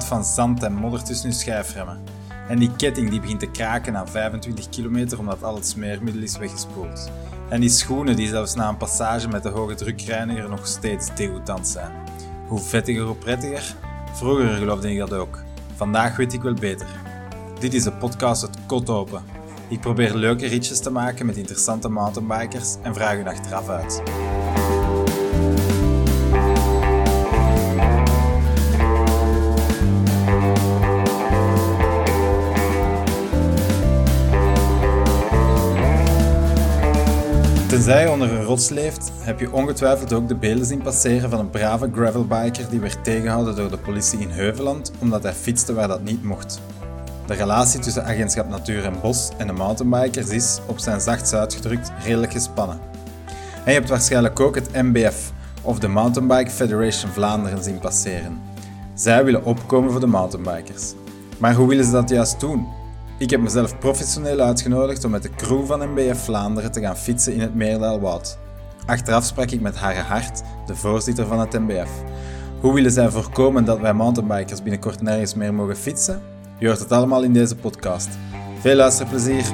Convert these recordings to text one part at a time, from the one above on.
van zand en modder tussen je schijfremmen. En die ketting die begint te kraken na 25 kilometer omdat al het smeermiddel is weggespoeld. En die schoenen die zelfs na een passage met de hoge drukreiniger nog steeds degoutant zijn. Hoe vettiger, hoe prettiger? Vroeger geloofde ik dat ook. Vandaag weet ik wel beter. Dit is de podcast Het Kot Open. Ik probeer leuke ritjes te maken met interessante mountainbikers en vraag hun achteraf uit. Je onder een rots leeft, heb je ongetwijfeld ook de beelden zien passeren van een brave gravelbiker die werd tegengehouden door de politie in Heuveland omdat hij fietste waar dat niet mocht. De relatie tussen agentschap Natuur en Bos en de mountainbikers is, op zijn zachtst uitgedrukt, redelijk gespannen. En je hebt waarschijnlijk ook het MBF, of de Mountainbike Federation Vlaanderen, zien passeren. Zij willen opkomen voor de mountainbikers. Maar hoe willen ze dat juist doen? Ik heb mezelf professioneel uitgenodigd om met de crew van MBF Vlaanderen te gaan fietsen in het Meerdaalwoud. Achteraf sprak ik met Harre Hart, de voorzitter van het MBF. Hoe willen zij voorkomen dat wij mountainbikers binnenkort nergens meer mogen fietsen? Je hoort het allemaal in deze podcast. Veel luisterplezier!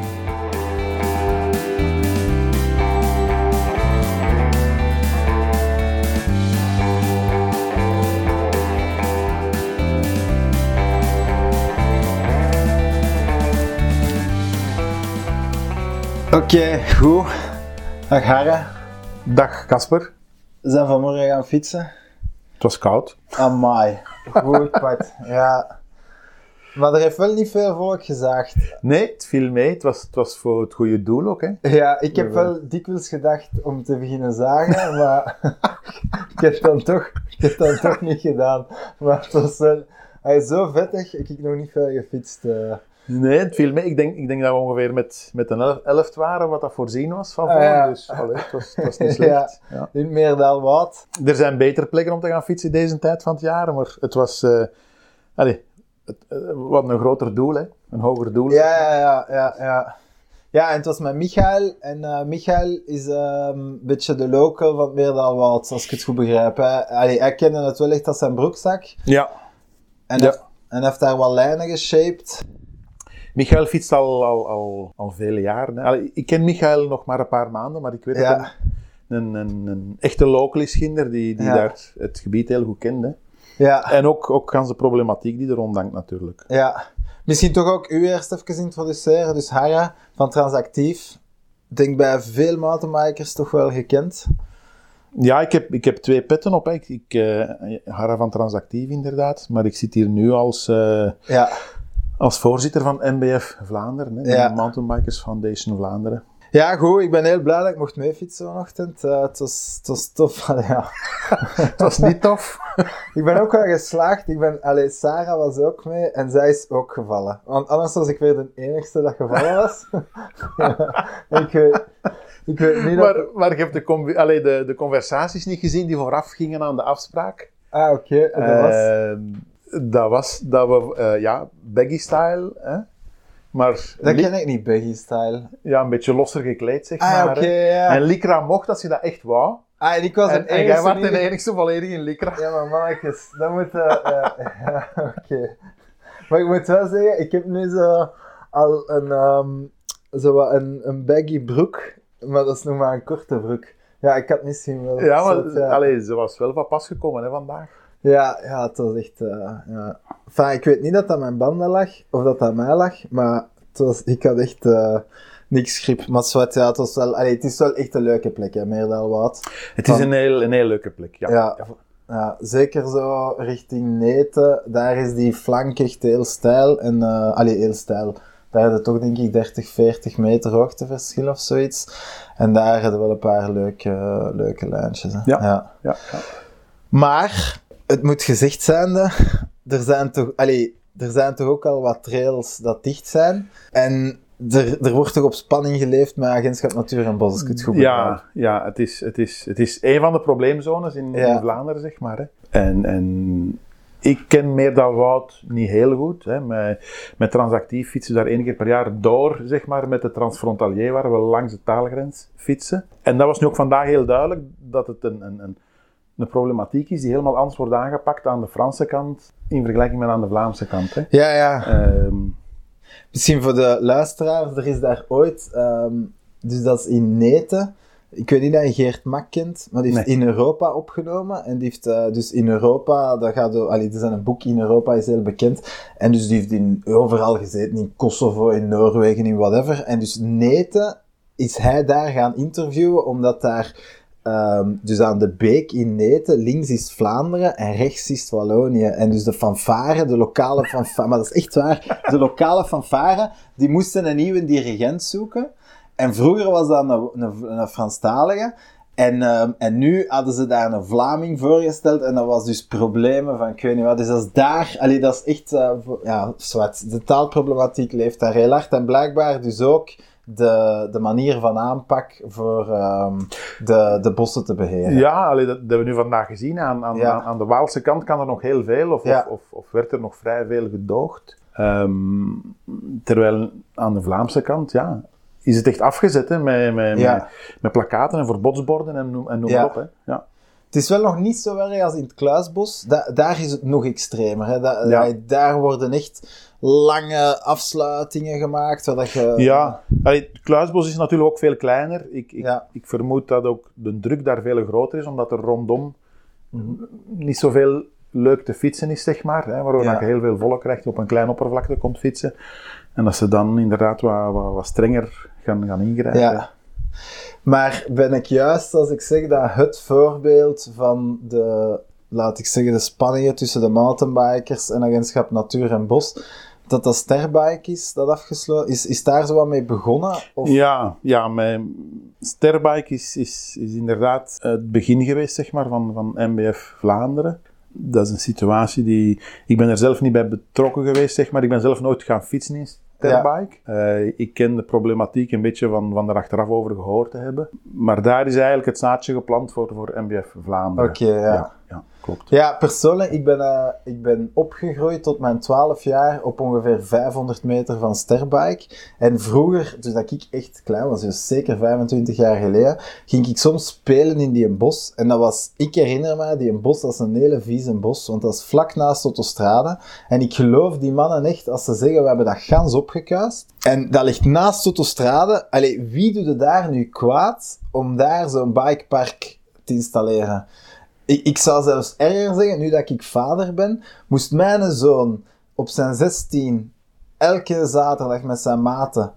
Oké, goed. Dag Harre. Dag Casper. We zijn vanmorgen gaan fietsen. Het was koud. Amai. Goed, wat. Ja. Maar er heeft wel niet veel volk gezaagd. Nee, het viel mee. Het was, het was voor het goede doel ook. Hè. Ja, ik heb wel dikwijls gedacht om te beginnen zagen, maar ik heb het dan toch, ik heb dan toch niet gedaan. Maar het was wel... Hij is zo vettig, ik heb nog niet veel gefietst. eh. Nee, het viel mee. Ik denk, ik denk dat we ongeveer met, met een elf, elft waren wat dat voorzien was van. Ah, ja. Dus allee, het, was, het was niet slecht. Ja. In het Meerdaalwoud. Er zijn betere plekken om te gaan fietsen deze tijd van het jaar, maar het was eh allee, het, eh, wat een groter doel, hè. een hoger doel. Ja, ja, ja, ja, ja. En het was met Michael. En eh Michael is ehm, een beetje de local van het Meerdaalwoud, als ik het goed begrijp. Hè. Allee, hij kende het wel echt als zijn broekzak. Ja. En, en heeft daar wat lijnen geshaped. Michael fietst al, al, al, al vele jaren. Allee, ik ken Michael nog maar een paar maanden, maar ik weet Ja. dat hij een, een, een echte local is, ginder, die, die Ja. daar het gebied heel goed kende. Ja, En ook, ook de problematiek die er rondhangt natuurlijk. ja. Misschien toch ook u eerst even introduceren. Dus Hara van Transactief. Ik denk bij veel mountainbikers toch wel gekend. Ja, ik heb, ik heb twee petten op. Hè. Ik, ik, Hara van Transactief inderdaad. Maar ik zit hier nu als, eh, Ja, als voorzitter van MBF Vlaanderen. Hè, Ja. de Mountainbikers Foundation Vlaanderen. ja goed. Ik ben heel blij dat ik mocht meefietsen vanochtend. Eh, het, was, het was tof. Allee, ja. Het was niet tof. Ik ben ook wel geslaagd. Ik ben, allee, Sarah was ook mee en zij is ook gevallen. Want anders was ik weer de enigste dat gevallen was. Ja, ik, weet, ik weet niet dat... maar, maar je hebt de, allee, de, de conversaties niet gezien die vooraf gingen aan de afspraak. Ah, oké. en dat was... Ehm, dat was dat we, eh, ja, baggy-style, hè? maar Dat ken ik niet, Baggy Style. ja, een beetje losser gekleed, zeg Ah, maar. ja. En Lycra mocht als je dat echt wou. Ah, en ik was En, en jij enigste... was de enigste volledig in Lycra. Ja, maar mannetjes, dat moet... eh, ja, ja, oké. Maar ik moet wel zeggen, ik heb nu zo al een, ehm, zo een, een baggy broek, maar dat is nog maar een korte broek. Ja, ik had misschien wel... Ja, maar soort, ja. allee, ze was wel van pas gekomen hè, vandaag. Ja, ja, het was echt... eh, ja. Enfin, ik weet niet dat dat mijn banden lag, of dat dat mij lag, maar het was, ik had echt eh, niks grip. Maar zwart, ja, het was wel... Allee, het is wel echt een leuke plek, hè, Meerdaalwoud. Het is een heel, een heel leuke plek. Ja. Ja, ja, zeker zo richting Neten, daar is die flank echt heel steil. En, eh allee, heel steil. Daar hadden toch denk ik 30, 40 meter hoogteverschil of zoiets. En daar hadden we wel een paar leuke, leuke lijntjes. Hè. Ja. Ja. Ja, ja. Maar, het moet gezegd zijn, er zijn toch, allee, er zijn toch ook al wat trails dat dicht zijn. En er, er wordt toch op spanning geleefd met Agentschap Natuur en Bos, als ik het goed begrijp. Ja, ja het, is, het, is, het is een van de probleemzones in, Ja. in Vlaanderen, zeg maar. Hè. En, en ik ken Meerdalwoud niet heel goed. Hè. Met, met transactief fietsen we daar één keer per jaar door, zeg maar, met de transfrontalier, waar we langs de taalgrens fietsen. En dat was nu ook vandaag heel duidelijk, dat het een, een, een een problematiek is die helemaal anders wordt aangepakt aan de Franse kant in vergelijking met aan de Vlaamse kant. Hè. Ja, ja. Ehm, Misschien voor de luisteraars, er is daar ooit, ehm, dus dat is in Neten. Ik weet niet dat je Geert Mak kent, maar die heeft Nee. in Europa opgenomen. En die heeft eh, dus in Europa, dat gaat door, allee, er zijn een boek in Europa, is heel bekend. En dus die heeft in, overal gezeten, in Kosovo, in Noorwegen, in whatever. En dus Neten is hij daar gaan interviewen, omdat daar, ehm, dus aan de beek in Neten, links is Vlaanderen en rechts is Wallonië. En dus de fanfare, de lokale fanfare, maar dat is echt waar, de lokale fanfare, die moesten een nieuwe dirigent zoeken. En vroeger was dat een, een, Franstalige. En, ehm, en nu hadden ze daar een Vlaming voorgesteld en dat was dus problemen van ik weet niet wat. Dus dat is daar, allee, dat is echt, eh, ja, zwart. De taalproblematiek leeft daar heel hard. En blijkbaar dus ook de, de manier van aanpak voor ehm, de, de bossen te beheren. ja, allee, dat, dat hebben we nu vandaag gezien. Aan, aan, Ja. aan, aan de Waalse kant kan er nog heel veel, of, Ja. of, of, of werd er nog vrij veel gedoogd. Ehm, terwijl aan de Vlaamse kant, ja, is het echt afgezet hè, met, met, Ja. met, met plakaten en verbodsborden en noem, en noem op. Hè. Ja. Het is wel nog niet zo erg als in het Kluisbos. Da- daar is het nog extremer. Hè. Da- Ja. Daar worden echt lange afsluitingen gemaakt. Zodat je, Ja, allee, het Kluisbos is natuurlijk ook veel kleiner. Ik, ik, Ja. ik vermoed dat ook de druk daar veel groter is, omdat er rondom niet zoveel leuk te fietsen is, zeg maar. Hè, waardoor Ja. dat je heel veel volk krijgt op een klein oppervlakte komt fietsen. En dat ze dan inderdaad wat, wat, wat strenger gaan, gaan ingrijpen. Ja. Maar ben ik juist als ik zeg dat het voorbeeld van de, laat ik zeggen, de spanningen tussen de mountainbikers en agentschap Natuur en Bos, dat dat Sterbike is, dat afgesloten is, is daar zo wat mee begonnen? Of? Ja, ja, mijn Sterbike is, is, inderdaad het begin geweest zeg maar, van, van MBF Vlaanderen. Dat is een situatie die... Ik ben er zelf niet bij betrokken geweest, zeg maar. Ik ben zelf nooit gaan fietsen in Sterbike. Eh, ik ken de problematiek een beetje van, van er achteraf over gehoord te hebben. Maar daar is eigenlijk het zaadje geplant voor, voor MBF Vlaanderen. Oké, ja. ja, Ja, persoonlijk, ik ben, eh, ik ben opgegroeid tot mijn 12 jaar op ongeveer 500 meter van Sterbike. En vroeger, dus dat ik echt klein was, dus zeker 25 jaar geleden, ging ik soms spelen in die bos. En dat was, ik herinner me, die bos, dat is een hele vieze bos, want dat is vlak naast de autostrade. En ik geloof die mannen echt, als ze zeggen, we hebben dat gans opgekuist. En dat ligt naast de autostrade. Allee, wie doet er daar nu kwaad om daar zo'n bikepark te installeren? Ik, ik zou zelfs erger zeggen, nu dat ik vader ben, moest mijn zoon op zijn 16 elke zaterdag met zijn maten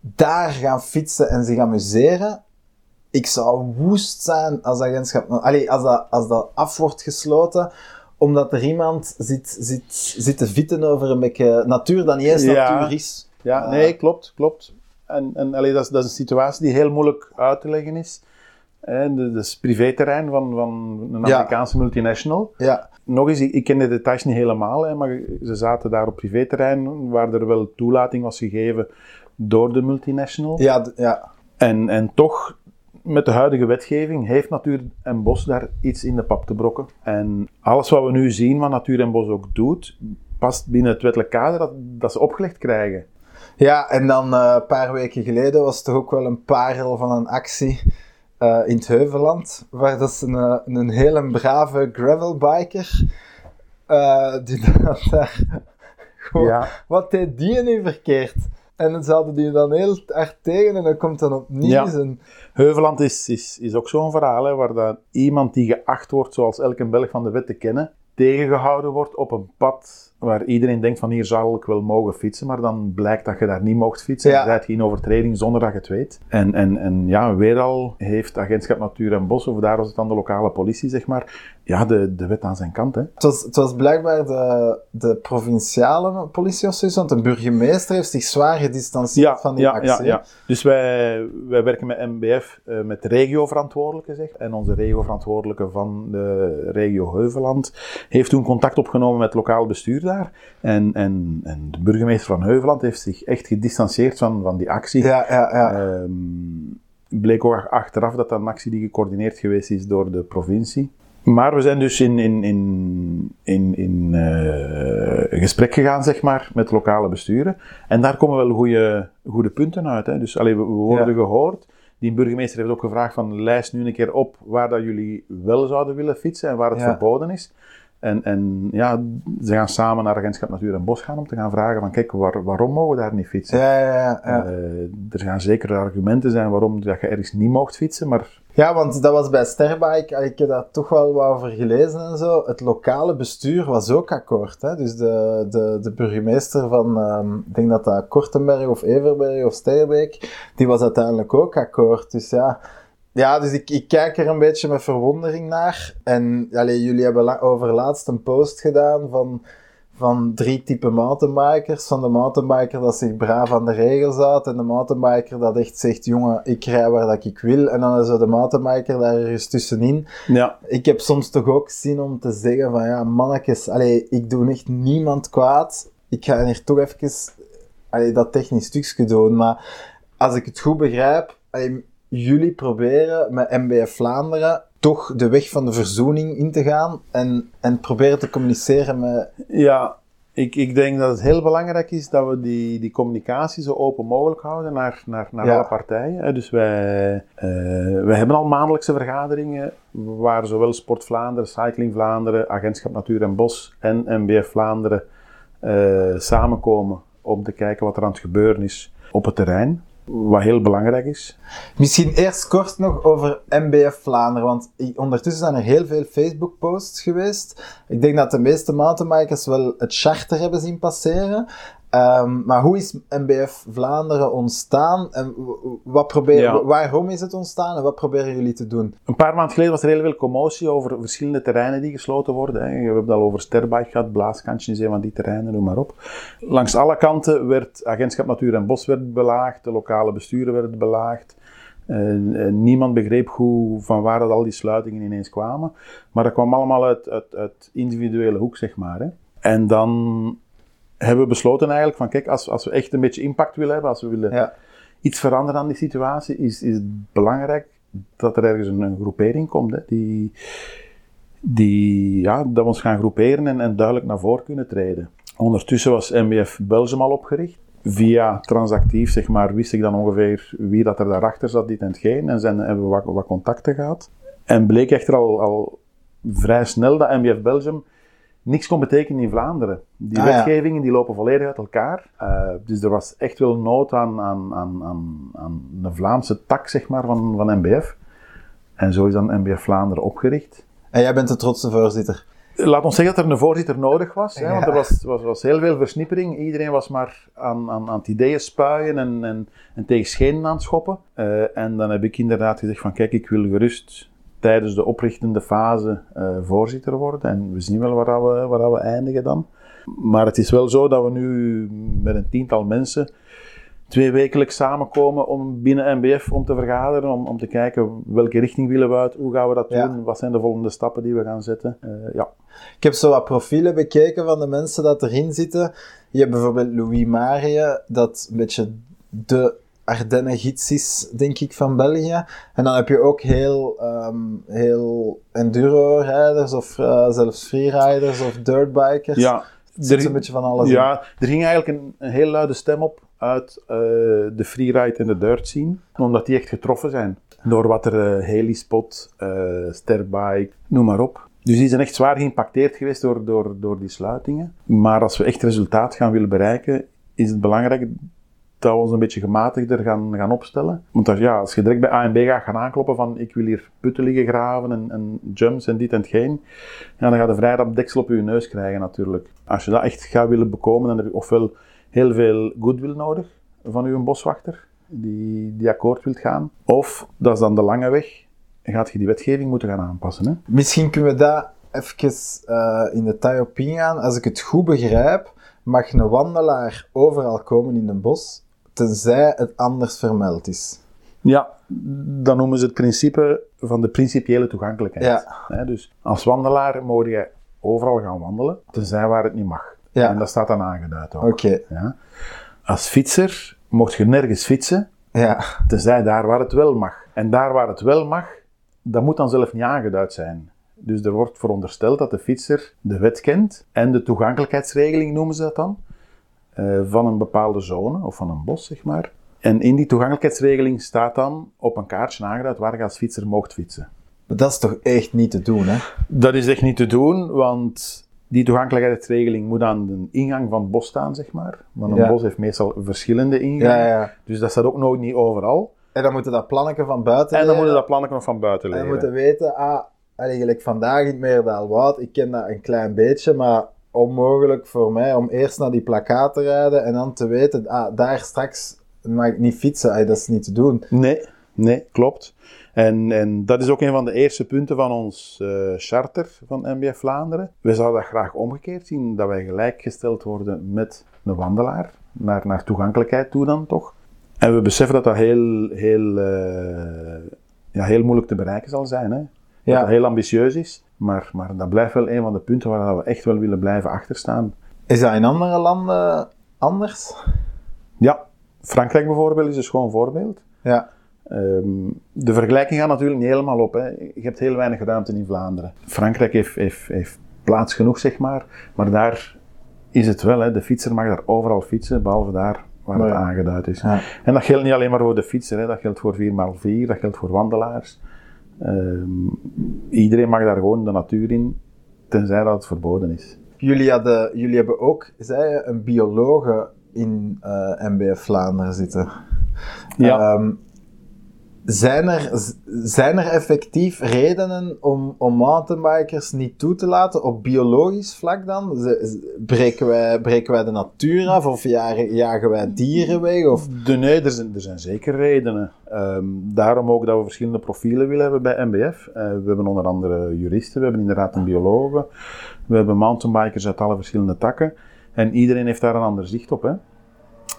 daar gaan fietsen en zich amuseren. Ik zou woest zijn als agentschap, allee, als dat, als dat af wordt gesloten, omdat er iemand zit, zit, zit te vitten over een beetje natuur dat niet eens Ja. natuur is. Ja, Ah. nee, klopt, klopt. En, en allee, dat, is, dat is een situatie die heel moeilijk uit te leggen is. Dat is privéterrein van, van een Ja. Amerikaanse multinational. Ja, Nog eens, ik, ik ken de details niet helemaal, hè, maar ze zaten daar op privéterrein waar er wel toelating was gegeven door de multinational. ja, ja. En, en toch, met de huidige wetgeving, heeft Natuur en Bos daar iets in de pap te brokken. En alles wat we nu zien, wat Natuur en Bos ook doet, past binnen het wettelijk kader dat, dat ze opgelegd krijgen. Ja, en dan eh, een paar weken geleden was toch ook wel een parel van een actie eh, in het Heuvelland, waar dat is een, eh, een hele brave gravelbiker, eh die daar Ja. wat deed die nu verkeerd? En dan zouden die dan heel hard tegen en dan komt dan opnieuw Ja. zijn... Heuveland is, is, is ook zo'n verhaal, hè, waar dat iemand die geacht wordt, zoals elke Belg van de wet te kennen, tegengehouden wordt op een pad waar iedereen denkt van hier zal ik wel mogen fietsen, maar dan blijkt dat je daar niet mocht fietsen. Ja. Je bent in overtreding zonder dat je het weet. En, en, en ja, weer al heeft agentschap Natuur en Bos, of daar was het dan de lokale politie, zeg maar, ja, de, de wet aan zijn kant. Hè. Het was, het was blijkbaar de, de provinciale politie of zoiets, want de burgemeester heeft zich zwaar gedistanceerd van die ja, actie. ja, ja. Dus wij, wij werken met MBF, eh, met regioverantwoordelijke, zeg. En onze regioverantwoordelijke van de regio Heuveland heeft toen contact opgenomen met het lokaal bestuur daar. En, en, en de burgemeester van Heuveland heeft zich echt gedistanceerd van, van die actie. Ja, ja, ja. Ehm, bleek ook achteraf dat dat een actie die gecoördineerd geweest is door de provincie. Maar we zijn dus in, in, in, in, in eh, gesprek gegaan, zeg maar, met lokale besturen. En daar komen wel goede, goede punten uit. Hè. Dus allee, we, we worden Ja. gehoord. Die burgemeester heeft ook gevraagd van lijst nu een keer op waar dat jullie wel zouden willen fietsen en waar het Ja. verboden is. En, en ja, ze gaan samen naar Agentschap Natuur en Bos gaan om te gaan vragen van kijk, waar- waarom mogen we daar niet fietsen? Ja, ja, ja. ja. Eh, er gaan zeker argumenten zijn waarom dat je ergens niet mocht fietsen, maar Ja, want dat was bij Sterbike, ik heb daar toch wel wat over gelezen en zo. Het lokale bestuur was ook akkoord. Hè? Dus de, de, de burgemeester van, ehm, ik denk dat dat Kortenberg of Everberg of Sterbeek, die was uiteindelijk ook akkoord. Dus ja, ja dus ik, ik kijk er een beetje met verwondering naar. En allee, jullie hebben over laatst een post gedaan van van drie typen mountainbikers. Van de mountainbiker dat zich braaf aan de regels houdt en de mountainbiker dat echt zegt, jongen, ik rij waar dat ik wil. En dan is er de mountainbiker daar ergens tussenin. ja, Ik heb soms toch ook zin om te zeggen van, ja, mannetjes, allee, ik doe echt niemand kwaad. Ik ga hier toch even allee, dat technisch stukje doen. Maar als ik het goed begrijp, allee, jullie proberen met MBF Vlaanderen toch de weg van de verzoening in te gaan en, en proberen te communiceren met... Ja, ik, ik denk dat het heel belangrijk is dat we die, die communicatie zo open mogelijk houden naar, naar, naar Ja. alle partijen. Dus wij, wij hebben al maandelijkse vergaderingen waar zowel Sport Vlaanderen, Cycling Vlaanderen, Agentschap Natuur en Bos en MBF Vlaanderen eh, samenkomen om te kijken wat er aan het gebeuren is op het terrein. Wat heel belangrijk is. Misschien eerst kort nog over MBF Vlaanderen, want ondertussen zijn er heel veel Facebook-posts geweest. Ik denk dat de meeste mountainbikers wel het charter hebben zien passeren. Ehm, maar hoe is MBF Vlaanderen ontstaan en wat probeer, Ja. waarom is het ontstaan en wat proberen jullie te doen? Een paar maanden geleden was er heel veel commotie over verschillende terreinen die gesloten worden. Hè. We hebben het al over Sterbike gehad, Blaaskantje is een van die terreinen, noem maar op. Langs alle kanten werd Agentschap Natuur en Bos werd belaagd, de lokale besturen werden belaagd. Niemand begreep hoe, van waar dat al die sluitingen ineens kwamen. Maar dat kwam allemaal uit, uit, uit individuele hoek, zeg maar. Hè. En dan hebben we besloten eigenlijk van, kijk, als, als we echt een beetje impact willen hebben, als we willen Ja. iets veranderen aan die situatie, is, is het belangrijk dat er ergens een, een groepering komt. Hè, die, die, ja, dat we ons gaan groeperen en, en duidelijk naar voren kunnen treden. Ondertussen was MBF Belgium al opgericht. Via transactief, zeg maar, wist ik dan ongeveer wie dat er daarachter zat, dit en hetgeen. En zijn, hebben we wat, wat contacten gehad. En bleek echter al, al vrij snel dat MBF Belgium niks kon betekenen in Vlaanderen. Die Ah, ja. wetgevingen die lopen volledig uit elkaar. Uh, dus er was echt wel nood aan, aan, aan, aan, aan de Vlaamse tak zeg maar, van, van MBF. En zo is dan MBF Vlaanderen opgericht. En jij bent de trotse voorzitter. Laat ons zeggen dat er een voorzitter nodig was. Hè, Ja. want er was, was, was heel veel versnippering. Iedereen was maar aan, aan, aan het ideeën spuien en, en, en tegen schenen aan het schoppen. Uh, en dan heb ik inderdaad gezegd van kijk, ik wil gerust tijdens de oprichtende fase uh, voorzitter worden. En we zien wel waar, we, waar we eindigen dan. Maar het is wel zo dat we nu met een tiental mensen twee wekelijks samenkomen om binnen MBF om te vergaderen, om, om te kijken welke richting willen we uit, hoe gaan we dat doen, Ja. wat zijn de volgende stappen die we gaan zetten. Uh, ja. Ik heb zo wat profielen bekeken van de mensen dat erin zitten. Je hebt bijvoorbeeld Louis Marie, dat een beetje de Ardennen-gids is, denk ik, van België. En dan heb je ook heel, um, heel enduro-rijders of uh, zelfs freeriders of dirtbikers. Ja, er is een beetje van alles Ja, er ging eigenlijk een, een heel luide stem op uit uh, de freeride en de dirt scene, omdat die echt getroffen zijn door wat er uh, helispot, uh, sterbike, noem maar op. Dus die zijn echt zwaar geïmpacteerd geweest door, door, door die sluitingen. Maar als we echt resultaat gaan willen bereiken, is het belangrijk dat we ons een beetje gematigder gaan, gaan opstellen. Want als, ja, als je direct bij A en B gaat gaan aankloppen van ik wil hier putten liggen graven en, en jumps en dit en hetgeen, ja, dan ga je vrij deksel op je neus krijgen natuurlijk. Als je dat echt gaat willen bekomen, dan heb je ofwel heel veel goodwill nodig van uw boswachter, die, die akkoord wilt gaan. Of, dat is dan de lange weg, gaat je die wetgeving moeten gaan aanpassen. Hè? Misschien kunnen we dat even uh, in detail op ingaan. Als ik het goed begrijp, mag een wandelaar overal komen in een bos, tenzij het anders vermeld is. Ja, dan noemen ze het principe van de principiële toegankelijkheid. Ja. Dus als wandelaar moet je overal gaan wandelen, tenzij waar het niet mag. Ja. En dat staat dan aangeduid ook. Okay. Ja. Als fietser mocht je nergens fietsen, ja. tenzij daar waar het wel mag. En daar waar het wel mag, dat moet dan zelf niet aangeduid zijn. Dus er wordt verondersteld dat de fietser de wet kent en de toegankelijkheidsregeling noemen ze dat dan, van een bepaalde zone of van een bos, zeg maar. En in die toegankelijkheidsregeling staat dan op een kaartje aangeduid waar je als fietser mocht fietsen. Maar dat is toch echt niet te doen, hè? Dat is echt niet te doen, want die toegankelijkheidsregeling moet aan de ingang van het bos staan, zeg maar. Want een Ja. bos heeft meestal verschillende ingangen. Ja, ja. Dus dat staat ook nooit niet overal. En dan moeten dat plannetje van buiten En dan moeten dat plannetje nog van buiten En leren. dan moeten weten, ah, eigenlijk vandaag in het Meerdaalwoud, ik ken dat een klein beetje, maar onmogelijk voor mij om eerst naar die plakkaat te rijden en dan te weten, ah, daar straks mag ik niet fietsen, ah, dat is niet te doen. Nee, nee, klopt. En, en dat is ook een van de eerste punten van ons eh, charter van NBF Vlaanderen. We zouden dat graag omgekeerd zien, dat wij gelijkgesteld worden met een wandelaar, naar, naar toegankelijkheid toe dan toch. En we beseffen dat dat heel, heel, eh, ja, heel moeilijk te bereiken zal zijn. Hè? Dat Ja. dat heel ambitieus is, maar, maar dat blijft wel een van de punten waar we echt wel willen blijven achterstaan. Is dat in andere landen anders? Ja, Frankrijk bijvoorbeeld is een schoon voorbeeld. Ja. Ehm, de vergelijking gaat natuurlijk niet helemaal op. Hè. Je hebt heel weinig ruimte in Vlaanderen. Frankrijk heeft, heeft, heeft plaats genoeg, zeg maar. Maar daar is het wel. Hè. De fietser mag daar overal fietsen, behalve daar waar het Ja. aangeduid is. Ja. En dat geldt niet alleen maar voor de fietser. Hè. Dat geldt voor 4x4, dat geldt voor wandelaars. Ehm, iedereen mag daar gewoon de natuur in, tenzij dat het verboden is. Jullie, hadden, jullie hebben ook, zei je, een biologe in eh, MBF Vlaanderen zitten. Ja. Ehm, zijn, er, zijn er effectief redenen om, om mountainbikers niet toe te laten op biologisch vlak dan? Breken wij, breken wij de natuur af of jagen, jagen wij dieren weg? Of... De, nee, er zijn, er zijn zeker redenen. Ehm, daarom ook dat we verschillende profielen willen hebben bij MBF. Eh, we hebben onder andere juristen, we hebben inderdaad een biologe, we hebben mountainbikers uit alle verschillende takken. En iedereen heeft daar een ander zicht op. Hè.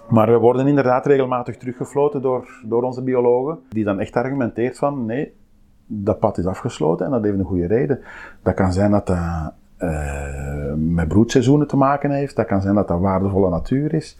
Maar we worden inderdaad regelmatig teruggefloten door, door onze biologen, die dan echt argumenteert van nee, dat pad is afgesloten en dat heeft een goede reden. Dat kan zijn dat dat eh, met broedseizoenen te maken heeft, dat kan zijn dat dat waardevolle natuur is.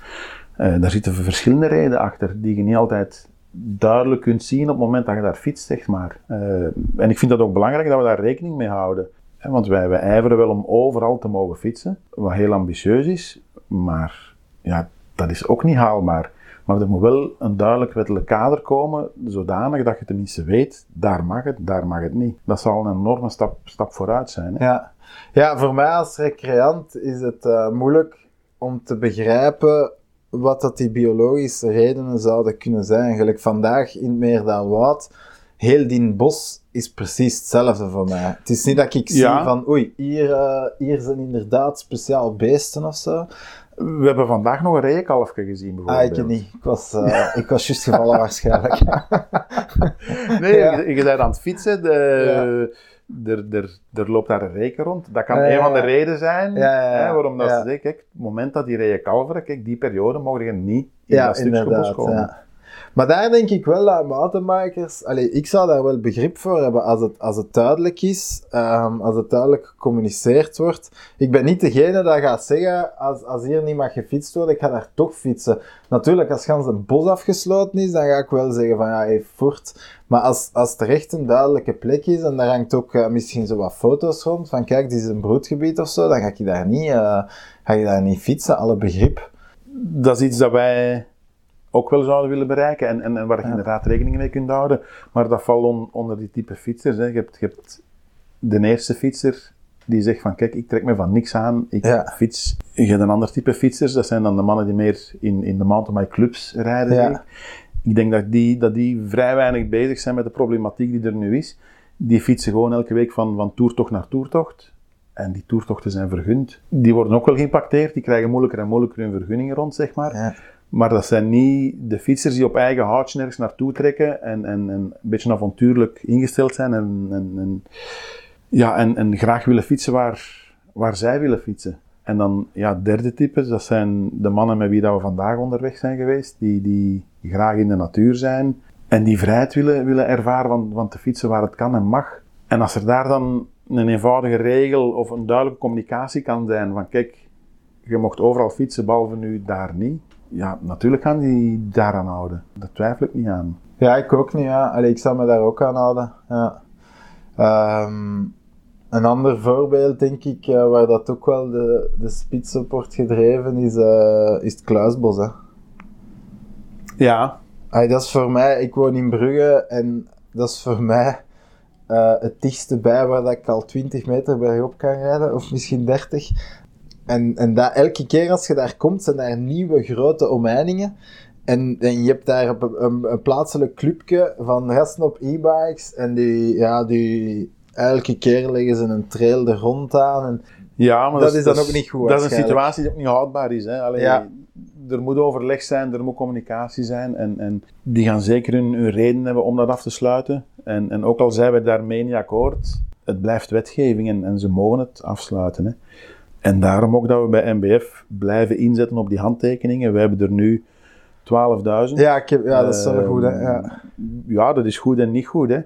Eh, daar zitten verschillende redenen achter, die je niet altijd duidelijk kunt zien op het moment dat je daar fietst, zeg maar. Eh, en ik vind dat ook belangrijk dat we daar rekening mee houden. Want wij, wij ijveren wel om overal te mogen fietsen, wat heel ambitieus is, maar ja, dat is ook niet haalbaar. Maar er moet wel een duidelijk wettelijk kader komen, zodanig dat je tenminste weet, daar mag het, daar mag het niet. Dat zal een enorme stap, stap vooruit zijn. Hè? Ja. ja, voor mij als recreant is het eh, moeilijk om te begrijpen wat dat die biologische redenen zouden kunnen zijn. Gelijk vandaag in het Meerdaalwoud, heel die bos is precies hetzelfde voor mij. Het is niet dat ik zie Ja. van, oei, hier, eh, hier zijn inderdaad speciaal beesten of zo. We hebben vandaag nog een reekalfje gezien Ah, bijvoorbeeld. ik niet. Ik was, eh, ik was juist gevallen waarschijnlijk. Nee, Ja. je, je bent aan het fietsen, de, er, er, er loopt daar een reken rond. Dat kan Ja, een van de redenen zijn. Hè, waarom dat ze zeggen, kijk, het moment dat die kalveren, kijk, die periode mogen je niet in Ja, dat stukje bos komen. Maar daar denk ik wel dat mountainbikers... Allee, ik zou daar wel begrip voor hebben als het, als het duidelijk is, ehm, als het duidelijk gecommuniceerd wordt. Ik ben niet degene dat gaat zeggen, als, als hier niet mag gefietst worden, ik ga daar toch fietsen. Natuurlijk, als gans een bos afgesloten is, dan ga ik wel zeggen van, ja, hey, voort. Maar als, als er echt een duidelijke plek is, en daar hangt ook eh, misschien zo wat foto's rond, van kijk, dit is een broedgebied of zo, dan ga ik daar niet, eh, ga ik daar niet fietsen, alle begrip. Dat is iets dat wij ook wel zouden willen bereiken en, en, en waar je Ja. inderdaad rekening mee kunt houden. Maar dat valt on- onder die type fietsers. Hè. Je, hebt, je hebt de eerste fietser die zegt van kijk, ik trek me van niks aan, ik Ja. fiets. Je hebt een ander type fietsers, dat zijn dan de mannen die meer in, in de mountainbike clubs rijden. Ja. zeg ik. Ik denk dat die, dat die vrij weinig bezig zijn met de problematiek die er nu is. Die fietsen gewoon elke week van, van toertocht naar toertocht. En die toertochten zijn vergund. Die worden ook wel geïmpacteerd. Die krijgen moeilijker en moeilijker hun vergunningen rond, zeg maar. Maar dat zijn niet de fietsers die op eigen houtje ergens naartoe trekken en, en, en een beetje avontuurlijk ingesteld zijn en, en, en, ja, en, en graag willen fietsen waar, waar zij willen fietsen. En dan, ja, derde type, dat zijn de mannen met wie dat we vandaag onderweg zijn geweest, die, die graag in de natuur zijn en die vrijheid willen, willen ervaren van, van te fietsen waar het kan en mag. En als er daar dan een eenvoudige regel of een duidelijke communicatie kan zijn van kijk, je mocht overal fietsen, behalve nu daar niet. Ja, natuurlijk gaan die daaraan houden. Daar twijfel ik niet aan. Ja, ik ook niet, ja. Allee, ik zal me daar ook aan houden. Ja. Ehm, een ander voorbeeld, denk ik, eh, waar dat ook wel de, de spits op wordt gedreven, is, eh, is het Kluisbos. Hè. Ja, dat is voor mij, ik woon in Brugge en dat is voor mij uh, het dichtste bij waar dat ik al 20 meter bergop kan rijden, of misschien 30. En, en dat, elke keer als je daar komt, zijn daar nieuwe grote omheiningen. En, en je hebt daar een, een, een plaatselijk clubje van gasten op e-bikes. En die, ja, die, elke keer leggen ze een trail er rond aan. En ja, maar dat, is dan ook niet goed. Dat is een situatie die ook niet houdbaar is. Hè? Allee, ja. Er moet overleg zijn, er moet communicatie zijn. En, en die gaan zeker hun, hun reden hebben om dat af te sluiten. En, en ook al zijn we daarmee niet akkoord, het blijft wetgeving en, en ze mogen het afsluiten. Hè? En daarom ook dat we bij NBF blijven inzetten op die handtekeningen. We hebben er nu 12.000. Ja, ik heb, ja, dat is wel goed. Hè? Ja. Ehm, ja, dat is goed en niet goed. Hè?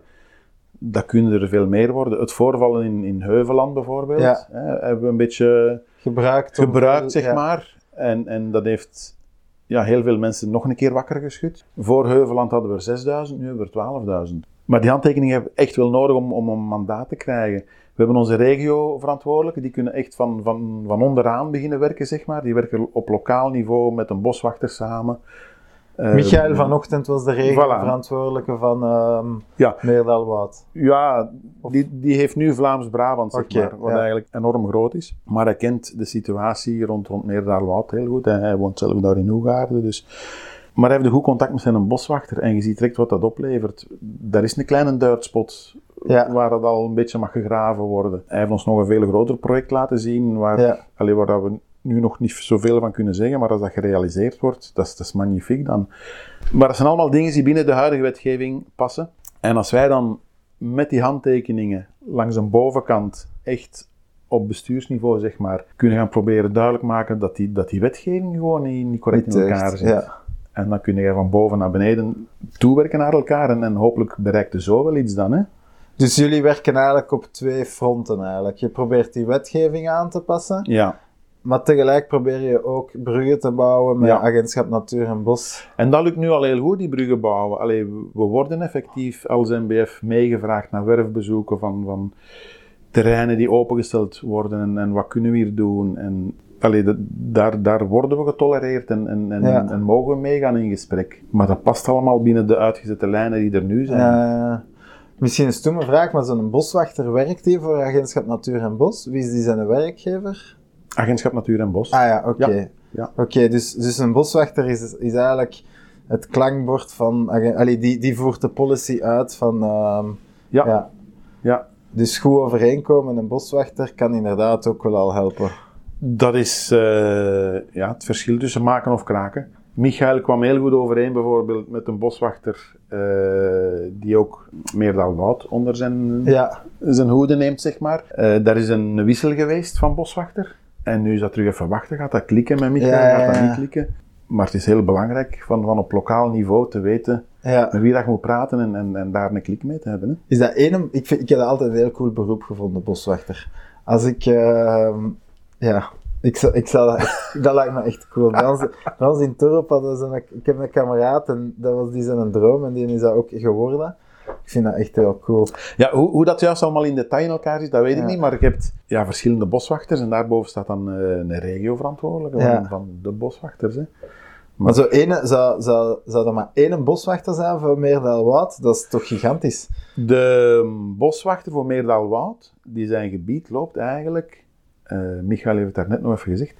Dat kunnen er veel meer worden. Het voorvallen in, in Heuveland bijvoorbeeld, ja. hè, hebben we een beetje gebruikt, gebruikt zeg maar. En, en dat heeft ja, heel veel mensen nog een keer wakker geschud. Voor Heuveland hadden we er 6.000, nu hebben we er 12.000. Maar die handtekeningen hebben we echt wel nodig om, om een mandaat te krijgen. We hebben onze regio-verantwoordelijken, die kunnen echt van, van, van onderaan beginnen werken, zeg maar. Die werken op lokaal niveau met een boswachter samen. Uh, Michael vanochtend was de regio-verantwoordelijke van uh, ja. Ja, die, die heeft nu Vlaams-Brabant, zeg maar, wat eigenlijk enorm groot is. Maar hij kent de situatie rond, rond heel goed. Hij, hij woont zelf daar in Hoegaarden, dus... Maar hij heeft een goed contact met zijn boswachter en je ziet direct wat dat oplevert. Daar is een kleine duidspot ja. waar het al een beetje mag gegraven worden. Hij heeft ons nog een veel groter project laten zien, waar, ja. allee, waar we nu nog niet zoveel van kunnen zeggen, maar als dat gerealiseerd wordt, dat is, dat is magnifiek dan. Maar dat zijn allemaal dingen die binnen de huidige wetgeving passen. En als wij dan met die handtekeningen langs een bovenkant echt op bestuursniveau, zeg maar, kunnen gaan proberen duidelijk maken dat die, dat die wetgeving gewoon niet, niet correct in elkaar zit. Ja. En dan kun je van boven naar beneden toewerken naar elkaar en, en hopelijk bereikt er zo wel iets dan, hè. Dus jullie werken eigenlijk op twee fronten eigenlijk. Je probeert die wetgeving aan te passen. Ja. Maar tegelijk probeer je ook bruggen te bouwen met agentschap Natuur en Bos. En dat lukt nu al heel goed, die bruggen bouwen. Allee, we worden effectief als NBF meegevraagd naar werfbezoeken van, van terreinen die opengesteld worden en, en wat kunnen we hier doen. En allee, daar, daar worden we getolereerd en, en, en, en, mogen we meegaan in gesprek. Maar dat past allemaal binnen de uitgezette lijnen die er nu zijn. Ja, Misschien een stomme vraag, maar zo'n boswachter werkt hier voor Agentschap Natuur en Bos. Wie is die zijn werkgever? Agentschap Natuur en Bos. Ah ja, oké. Ja. Oké, dus, dus een boswachter is, is eigenlijk het klankbord van... Allee, die, die voert de policy uit van... Uh, ja. ja. ja. Dus goed overeenkomen, een boswachter kan inderdaad ook wel al helpen. Dat is uh, ja, het verschil tussen maken of kraken. Michael kwam heel goed overeen bijvoorbeeld met een boswachter uh, die ook meer dan Wout onder zijn, ja. zijn hoede neemt, zeg maar. Uh, daar is een wissel geweest van boswachter. En nu is dat terug even wachten. Gaat dat klikken met Michael? Ja, gaat dat niet klikken? Maar het is heel belangrijk van, van op lokaal niveau te weten met wie dat je moet praten en, en, en daar een klik mee te hebben. Hè. Is dat één? Ik, vind, ik heb dat altijd een heel cool beroep gevonden, boswachter. Als ik, uh, ja, ik zou, ik zou dat, dat lijkt me echt cool. Bij ons, bij ons in Torp hadden ze een, ik heb een kameraad en dat was die zijn droom en die is dat ook geworden. Ik vind dat echt heel cool. Ja, hoe, hoe dat juist allemaal in detail in elkaar zit, dat weet ik niet. Maar je hebt ja, verschillende boswachters en daarboven staat dan uh, een regioverantwoordelijke van, van de boswachters. Hè. Maar, zo ene, zou, zou, zou er maar één boswachter zijn voor Meerdal-Woud? Dat is toch gigantisch? De boswachter voor Meerdal-Woud, die zijn gebied loopt eigenlijk Michael heeft het daar net nog even gezegd,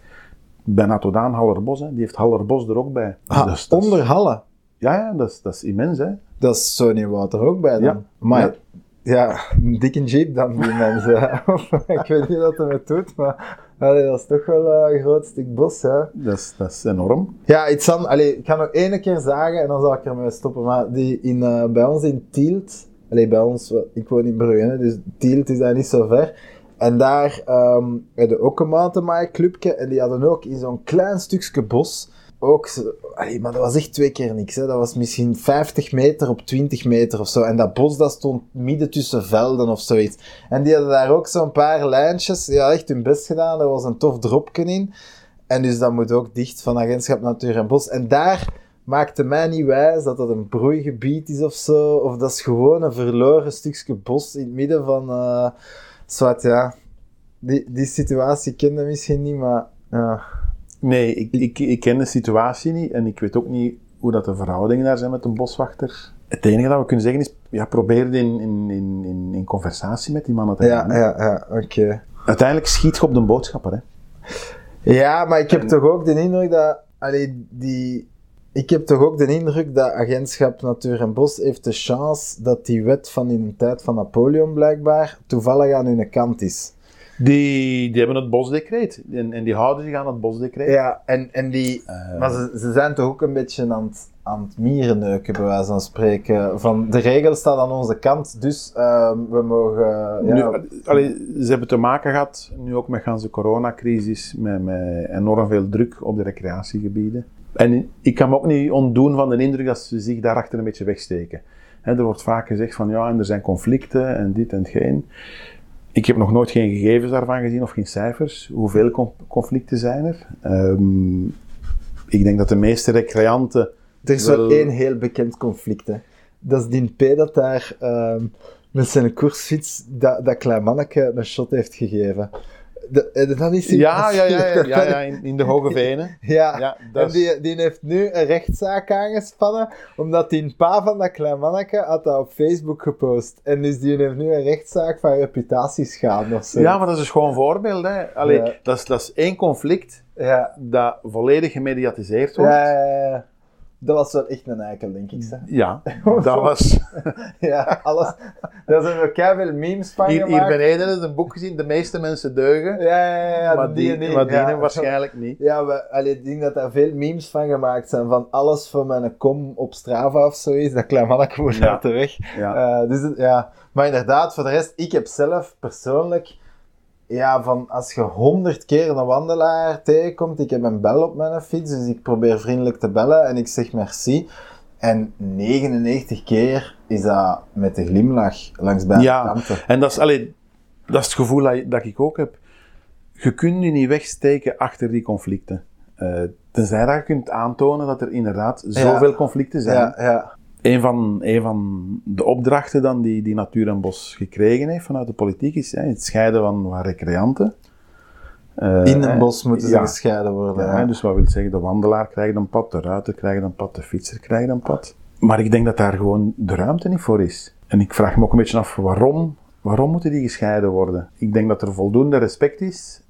bijna tot aan Hallerbos. Hè. Die heeft Hallerbos er ook bij. Ah, dus onder Halle? Ja, ja dat, is, dat is immens. Hè. Dat is zo niet wat er ook bij dan. Ja. Maar ja, een dikke jeep dan, die mensen. ik weet niet wat hij het doet, maar allee, dat is toch wel een groot stuk bos. Hè. Dat, is, dat is enorm. Ja, iets aan, allee, ik ga nog één keer zeggen en dan zal ik ermee stoppen. Maar die in, uh, bij ons in Tielt, allee, bij ons, ik woon in Brugge, dus Tielt is daar niet zo ver. En daar um, hadden ook een mountainbike en die hadden ook in zo'n klein stukje bos ook, maar dat was echt twee keer niks. Hè. Dat was misschien 50 meter op 20 meter of zo. En dat bos dat stond midden tussen velden of zoiets. En die hadden daar ook zo'n paar lijntjes. Die hadden echt hun best gedaan. Er was een tof dropje in. En dus dat moet ook dicht van Agentschap Natuur en Bos. En daar maakte mij niet wijs dat dat een broeigebied is of zo. Of dat is gewoon een verloren stukje bos in het midden van... Uh, Zwart, ja. Die, die situatie kende misschien niet, maar. Nee, ik, ik, ik ken de situatie niet en ik weet ook niet hoe dat de verhoudingen daar zijn met een boswachter. Het enige dat we kunnen zeggen is, ja, probeer in, in, in, in, in conversatie met die mannen te Ja, ja, ja, oké. Uiteindelijk schiet je op de boodschapper. Hè. Ja, maar ik heb toch ook de indruk dat... Allee, die... Ik heb toch ook de indruk dat agentschap Natuur en Bos heeft de chance dat die wet van in de tijd van Napoleon blijkbaar toevallig aan hun kant is. Die, die hebben het bosdecreet. En, en die houden zich aan het bosdecreet. Ja, en, en die... Eh, Maar ze, ze zijn toch ook een beetje aan het, aan het mierenneuken, bij wijze van spreken. Van, de regel staat aan onze kant, dus ehm, we mogen... ja, Nu, allee, ze hebben te maken gehad, nu ook met de coronacrisis, met, met enorm veel druk op de recreatiegebieden. En ik kan me ook niet ontdoen van de indruk dat ze zich daarachter een beetje wegsteken. Hè, er wordt vaak gezegd van ja, en er zijn conflicten en dit en geen. Ik heb nog nooit geen gegevens daarvan gezien of geen cijfers. Hoeveel con- conflicten zijn er? Ehm, ik denk dat de meeste recreanten Er is wel- wel één heel bekend conflict, hè. Dat is die P dat daar ehm, met zijn koersfiets dat, dat klein manneke een shot heeft gegeven. De, eh, dat is Ja, ja, ja, ja, ja, ja, in, in de Hoge Venen. Ja, Ja, en die, die heeft nu een rechtszaak aangespannen, omdat die pa van dat klein manneke had dat op Facebook gepost. En dus die heeft nu een rechtszaak van reputatieschade of zo. Ja, maar dat is gewoon een voorbeeld. Hè. Allee, dat, is, dat is één conflict ja. dat volledig gemediatiseerd wordt. Ja, ja, ja. Dat was wel echt een eikel, denk ik. Zeg. Ja, dat was... Ja, alles. Daar zijn er keiveel memes van Hier, hier gemaakt. beneden is een boek gezien, de meeste mensen deugen, Ja, ja, ja, ja, maar die, die, maar die ja. waarschijnlijk niet. Ja, we, allee, ik denk dat daar veel memes van gemaakt zijn, van alles van mijn kom op Strava of zoiets, dat klein moet Ja. uit de weg. Ja. Eh, dus ja, maar inderdaad, voor de rest, ik heb zelf persoonlijk, ja, van als je honderd keer een wandelaar tegenkomt, ik heb een bel op mijn fiets, dus ik probeer vriendelijk te bellen en ik zeg merci. En 99 keer is dat met een glimlach langs beide Ja. kanten. En dat is, allee, dat is het gevoel dat, dat ik ook heb. Je kunt je niet wegsteken achter die conflicten. Eh, tenzij dat je kunt aantonen dat er inderdaad zoveel conflicten zijn. Ja, ja. Een van, een van de opdrachten dan die, die Natuur en Bos gekregen heeft vanuit de politiek is hè, het scheiden van, van recreanten. Eh, In een bos moeten ze ja. gescheiden worden. Ja, ja. dus wat wil zeggen, de wandelaar krijgt een pad, de ruiter krijgt een pad, de fietser krijgt een pad. Maar ik denk dat daar gewoon de ruimte niet voor is. En ik vraag me ook een beetje af, waarom, waarom moeten die gescheiden worden? Ik denk dat er voldoende respect is,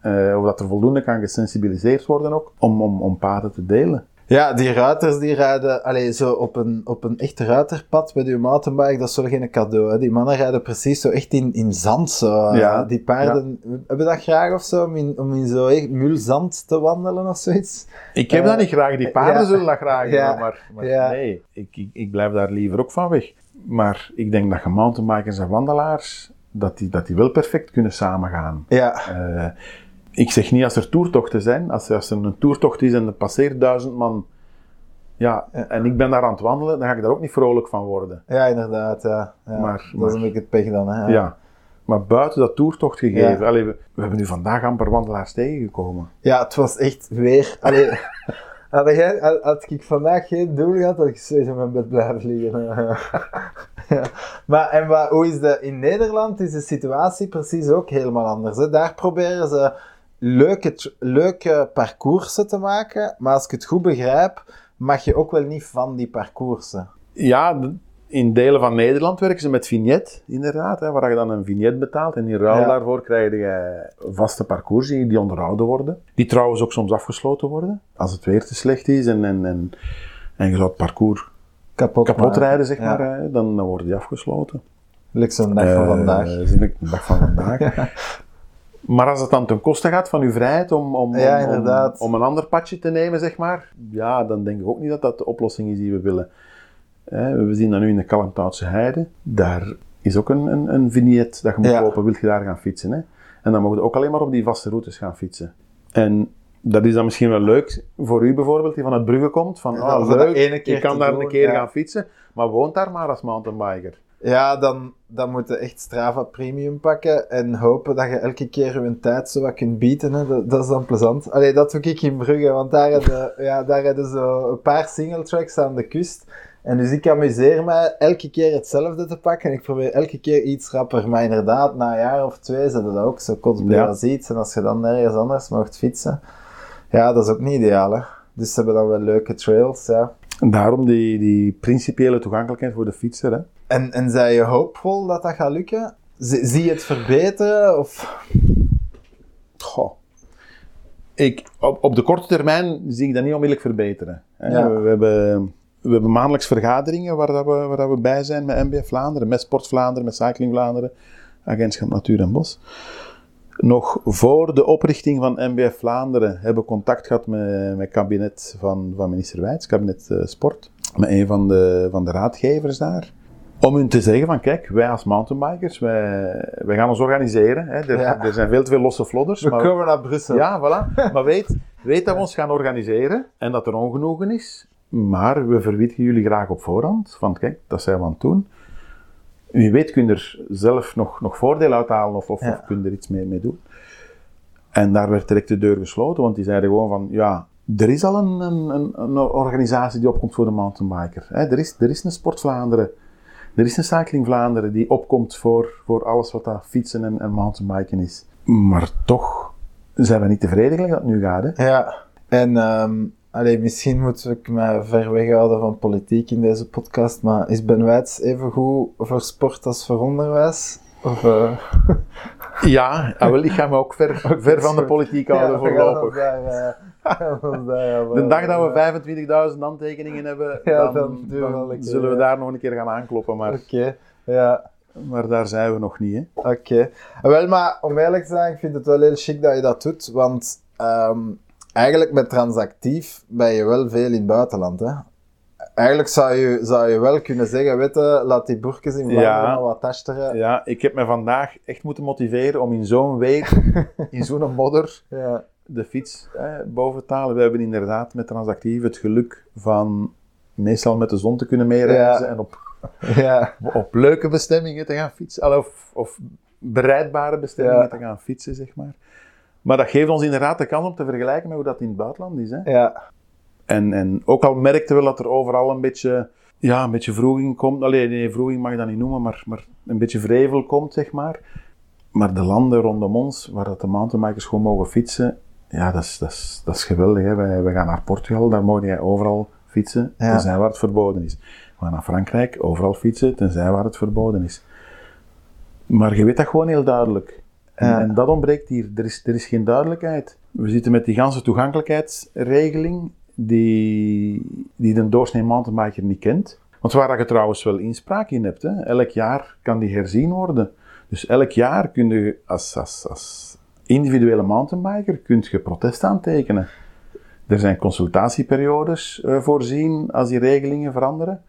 eh, of dat er voldoende kan gesensibiliseerd worden ook, om, om, om paden te delen. Ja, die ruiters die rijden allee, zo op een, op een echt ruiterpad met uw mountainbike, dat is wel geen cadeau. Hè. Die mannen rijden precies zo echt in, in zand. Zo. Eh, Ja, Die paarden, hebben dat graag of zo, om in, om in zo echt mulzand te wandelen of zoiets? Ik heb Eh, dat niet graag, die paarden ja. zullen dat graag Ja. maar, maar Ja. nee, ik, ik, ik blijf daar liever ook van weg. Maar ik denk dat je mountainbikers en wandelaars, dat die, dat die wel perfect kunnen samengaan. Ja, Eh, ik zeg niet als er toertochten zijn, als, als er een toertocht is en er passeert duizend man, ja, en ik ben daar aan het wandelen, dan ga ik daar ook niet vrolijk van worden. ja inderdaad. Ja. Ja. Maar- dat is een beetje het pech dan. Hè. Ja. Maar buiten dat toertocht gegeven, Ja. allee, we, we hebben nu vandaag amper wandelaars tegengekomen. Ja, het was echt weer. Allee, had, jij, had, had ik vandaag geen doel gehad, had ik sowieso in mijn bed blijven liggen. ja. Maar en wat, hoe is de, in Nederland is de situatie precies ook helemaal anders. Hè? Daar proberen ze leuke, leuke parcoursen te maken, maar als ik het goed begrijp, mag je ook wel niet van die parcoursen. Ja, in delen van Nederland werken ze met vignet, inderdaad, hè, waar je dan een vignet betaalt en in ruil Ja. daarvoor krijg je vaste parcours die onderhouden worden. Die trouwens ook soms afgesloten worden, als het weer te slecht is en, en, en, en je zou het parcours Kapot, kapot rijden, zeg Ja. maar, hè, dan, dan worden die afgesloten. Like zo'n dag van Eh, vandaag. eigenlijk de dag van vandaag. Maar als het dan ten koste gaat van uw vrijheid om, om, Ja, om- om, inderdaad. om een ander padje te nemen, zeg maar, ja, dan denk ik ook niet dat dat de oplossing is die we willen. We zien dat nu in de Kalmthoutse Heide. Daar is ook een, een, een vignet dat je moet Ja. kopen, wil je daar gaan fietsen. Hè? En dan mogen je ook alleen maar op die vaste routes gaan fietsen. En dat is dan misschien wel leuk voor u bijvoorbeeld, die van het Brugge komt. Van, ah, leuk, je kan daar doen, een keer ja. gaan fietsen, maar woont daar maar als mountainbiker. Ja, dan, dan moet je echt Strava Premium pakken en hopen dat je elke keer je tijd zo wat kunt bieden. Hè. Dat, dat is dan plezant. Allee, dat doe ik in Brugge, want daar hebben ja, daar zo een paar single tracks aan de kust. En dus ik amuseer me elke keer hetzelfde te pakken en ik probeer elke keer iets rapper. Maar inderdaad, na een jaar of twee zetten dat ook zo kotsbel Ja. als iets. En als je dan nergens anders mocht fietsen, ja, dat is ook niet ideaal. Hè. Dus ze hebben dan wel leuke trails, ja. En daarom die, die principiële toegankelijkheid voor de fietser. Hè. En, en zijn je hoopvol dat dat gaat lukken? Zie, zie je het verbeteren? Of... Goh. Ik, op, op de korte termijn zie ik dat niet onmiddellijk verbeteren. Ja. We, we hebben, we hebben maandelijks vergaderingen waar, dat we, waar dat we bij zijn met MBF Vlaanderen, met Sport Vlaanderen, met Cycling Vlaanderen, Agentschap Natuur en Bos. Nog voor de oprichting van MBF Vlaanderen hebben we contact gehad met, met het kabinet van, van minister Wijts, kabinet eh, Sport, met een van de, van de raadgevers daar. Om hun te zeggen van, kijk, wij als mountainbikers, wij, wij gaan ons organiseren. Hè. Er, Ja. er zijn veel te veel losse vlodders. We maar- komen naar Brussel. ja, voilà. Maar weet, weet dat we ons gaan organiseren en dat er ongenoegen is. Maar we verwittigen jullie graag op voorhand. Van kijk, dat zijn we aan het doen. Wie weet kun je er zelf nog, nog voordeel uithalen of, of, Ja. of kun je er iets mee, mee doen. En daar werd direct de deur gesloten, want die zeiden gewoon van, ja, er is al een, een, een, een organisatie die opkomt voor de mountainbiker. Hè. Er, is, er is een Sport Vlaanderen, er is een Cycling Vlaanderen die opkomt voor, voor alles wat dat fietsen en, en mountainbiken is. Maar toch zijn we niet tevreden gelijk dat het nu gaat. Hè. Ja, en ehm allee, misschien moet ik me ver weghouden van politiek in deze podcast, maar is Ben Wijts even goed voor sport als voor onderwijs? Of, eh, Ja, ah, wel, ik ga me ook ver, ver van de politiek houden we ons voorlopig. daar, De dag dat eh, we 25.000 handtekeningen hebben, Ja, dan, keer, zullen we ja. daar nog een keer gaan aankloppen. Maar, Oké, ja, maar daar zijn we nog niet. Oké. Wel, maar om eerlijk te zijn, ik vind het wel heel chic dat je dat doet, want ehm, eigenlijk met transactief ben je wel veel in het buitenland, hè? Eigenlijk zou je, zou je wel kunnen zeggen, weet je, laat die boerkes in Vlaanderen Ja. maar wat tasteren. Ja, ik heb me vandaag echt moeten motiveren om in zo'n week, in zo'n modder, Ja. De fiets eh, boven te halen. We hebben inderdaad met Transactief het geluk van meestal met de zon te kunnen meereizen Ja. en op, Ja. op leuke bestemmingen te gaan fietsen. Of, of bereidbare bestemmingen Ja. te gaan fietsen, zeg maar. Maar dat geeft ons inderdaad de kans om te vergelijken met hoe dat in het buitenland is. Hè? Ja. En, en ook al merkten we dat er overal een beetje, ja, een beetje vroeging komt. Alleen nee, vroeging mag je dat niet noemen, maar, maar een beetje vrevel komt, zeg maar. Maar de landen rondom ons, waar dat de mountainbikers gewoon mogen fietsen, ja, dat is, dat is, dat is geweldig. Hè. Wij, wij gaan naar Portugal, daar mogen jij overal fietsen, Ja. tenzij waar het verboden is. We gaan naar Frankrijk, overal fietsen, tenzij waar het verboden is. Maar je weet dat gewoon heel duidelijk. En, Ja. en dat ontbreekt hier. Er is, er is geen duidelijkheid. We zitten met die ganse toegankelijkheidsregeling, die, die de doorsnee mountainbiker niet kent. Want waar je trouwens wel inspraak in hebt, hè. elk jaar kan die herzien worden. Dus elk jaar kun je als, als, als individuele mountainbiker kunt je protest aantekenen. Er zijn consultatieperiodes eh, voorzien als die regelingen veranderen.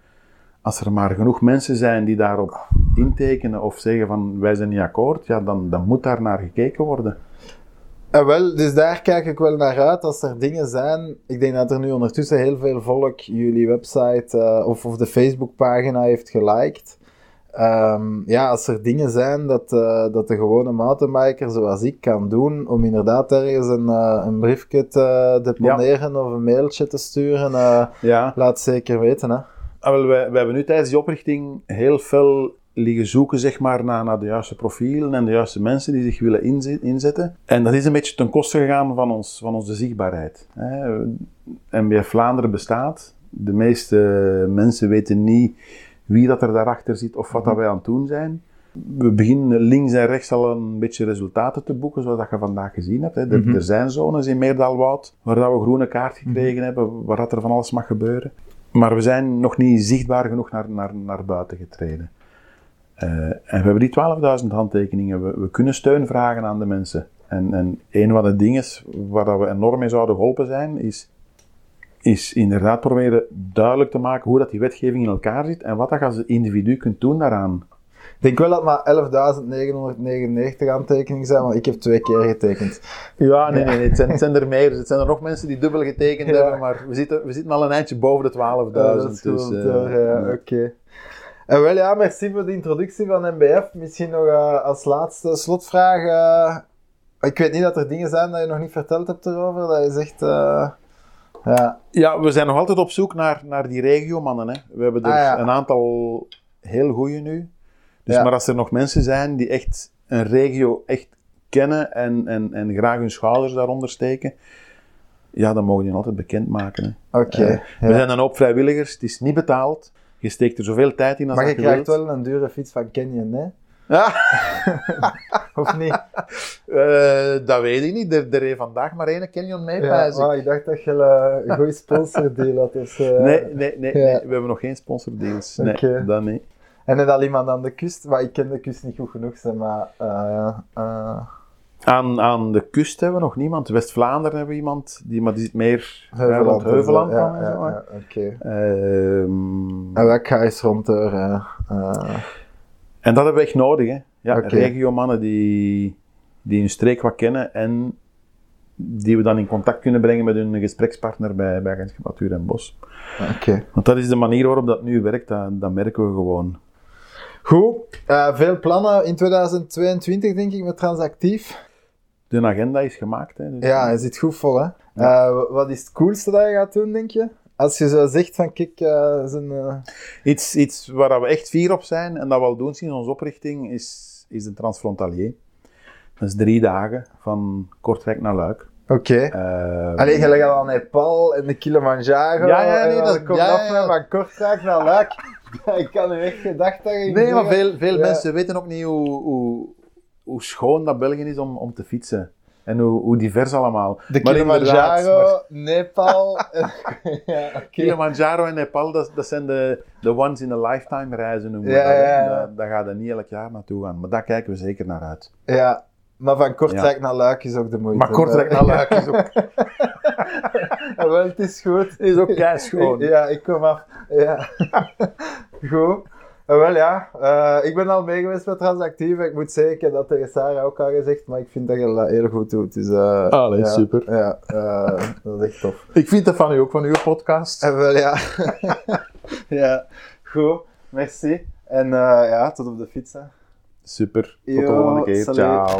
Als er maar genoeg mensen zijn die daarop intekenen of zeggen van wij zijn niet akkoord, ja, dan, dan moet daar naar gekeken worden. En wel, dus daar kijk ik wel naar uit als er dingen zijn. Ik denk dat er nu ondertussen heel veel volk jullie website eh, of, of de Facebookpagina heeft geliked. Ehm, ja, als er dingen zijn dat, eh, dat de gewone mountainbiker zoals ik kan doen, om inderdaad ergens een, eh, een briefje te deponeren of een mailtje te sturen, Ja, laat zeker weten. Hè. Ah, wel, wij, wij hebben nu tijdens die oprichting heel veel liggen zoeken zeg maar, naar, naar de juiste profielen en de juiste mensen die zich willen inze- inzetten. En dat is een beetje ten koste gegaan van, ons, van onze zichtbaarheid. Hè. MBF Vlaanderen bestaat. De meeste mensen weten niet wie dat er daarachter zit of wat dat wij aan het doen zijn. We beginnen links en rechts al een beetje resultaten te boeken, zoals dat je vandaag gezien hebt. Hè. Er, Mhm. er zijn zones in Meerdaalwoud waar dat we groene kaart gekregen hebben, waar dat er van alles mag gebeuren. Maar we zijn nog niet zichtbaar genoeg naar, naar, naar buiten getreden. Eh, en we hebben die 12.000 handtekeningen. We, we kunnen steun vragen aan de mensen. En, en een van de dingen waar dat we enorm mee zouden geholpen zijn, is, is inderdaad proberen duidelijk te maken hoe dat die wetgeving in elkaar zit en wat dat je als individu kunt doen daaraan. Ik denk wel dat het maar 11.999 aantekeningen zijn, want ik heb twee keer getekend. Ja, nee, nee, nee het, zijn, het zijn er meer. Het zijn er nog mensen die dubbel getekend Ja. hebben, maar we zitten, we zitten al een eindje boven de 12.000. Ja, dat is dus, ja, ja, ja. oké. En wel ja, merci voor de introductie van MBF. Misschien nog eh, als laatste slotvraag. eh, ik weet niet dat er dingen zijn dat je nog niet verteld hebt erover, dat je zegt... ja, Ja, we zijn nog altijd op zoek naar, naar die regiomannen. Hè. We hebben er Ah, ja. een aantal heel goede nu. Dus Ja. maar als er nog mensen zijn die echt een regio echt kennen en, en, en graag hun schouders daaronder steken, Ja, dan mogen die altijd bekendmaken. Oké. Eh, ja. We zijn een hoop vrijwilligers, het is niet betaald. Je steekt er zoveel tijd in als Maar je krijgt wilt. wel een dure fiets van Canyon, hè? Ja, Of niet? eh, dat weet ik niet. Er, er heeft vandaag maar één Canyon mee, Ja, pijs ik. dacht dat je eh, een goede sponsor had. Dus, eh, Nee, nee, nee, Ja. nee, we hebben nog geen sponsordeals. Nee, Oké. dat niet. En al iemand aan de kust? Maar ik ken de kust niet goed genoeg, zeg maar... Aan, aan de kust hebben we nog niemand. West-Vlaanderen hebben we iemand, die, maar die zit meer Heuveland. Heuveland dan Ja, ja, ja, oké. Ehm, En rond en dat hebben we echt nodig, hè. Ja, Oké. regiomannen die, die hun streek wat kennen en die we dan in contact kunnen brengen met hun gesprekspartner bij, bij Agentschap Natuur en Bos. Oké. Want dat is de manier waarop dat nu werkt, dat, dat merken we gewoon. Goed. Eh, veel plannen in 2022, denk ik, met Transactief. De agenda is gemaakt, hè. Dus Ja, hij zit goed vol, hè. Eh, wat is het coolste dat je gaat doen, denk je? Als je zo zegt van, kijk, zijn... eh, Iets, iets waar we echt fier op zijn en dat we al doen sinds onze oprichting is, is de Transfrontalier. Dat is drie dagen van Kortrijk naar Luik. Oké. Eh, Alleen je legt al aan Nepal en de Kilimanjaro. Ja, ja, nee, en dat- komt ja, af ja. van Kortrijk naar Luik. ik kan nu echt gedacht dat je... ging Nee, maar veel, veel Ja. mensen weten ook niet hoe, hoe, hoe schoon dat België is om, om te fietsen. En hoe, hoe divers allemaal. De Maar Kilimanjaro, maar Nepal... ja, oké. Kilimanjaro en Nepal, dat, dat zijn de, de once in a lifetime reizen noemen Ja, dat, ja, ja. Daar, gaat er niet elk jaar naartoe gaan. Maar daar kijken we zeker naar uit. Ja, maar van Kortrijk naar Luik is ook de moeite. Maar Kortrijk naar Luik is ook, Ja, wel, het is goed. is ook keischoon. Ja, ik kom af. Ja. Goed. Eh, wel ja, eh, ik ben al mee geweest met Transactief. Ik moet zeggen, dat tegen Sarah ook al gezegd, maar ik vind dat je dat heel goed doet. Dus, eh, Allee, ja, super. Ja, dat is echt tof. Ik vind dat van u ook, van uw podcast. En wel ja. ja, goed. Merci. En ja, tot op de fiets. hè. Super. Tot de volgende keer. salut. Ciao.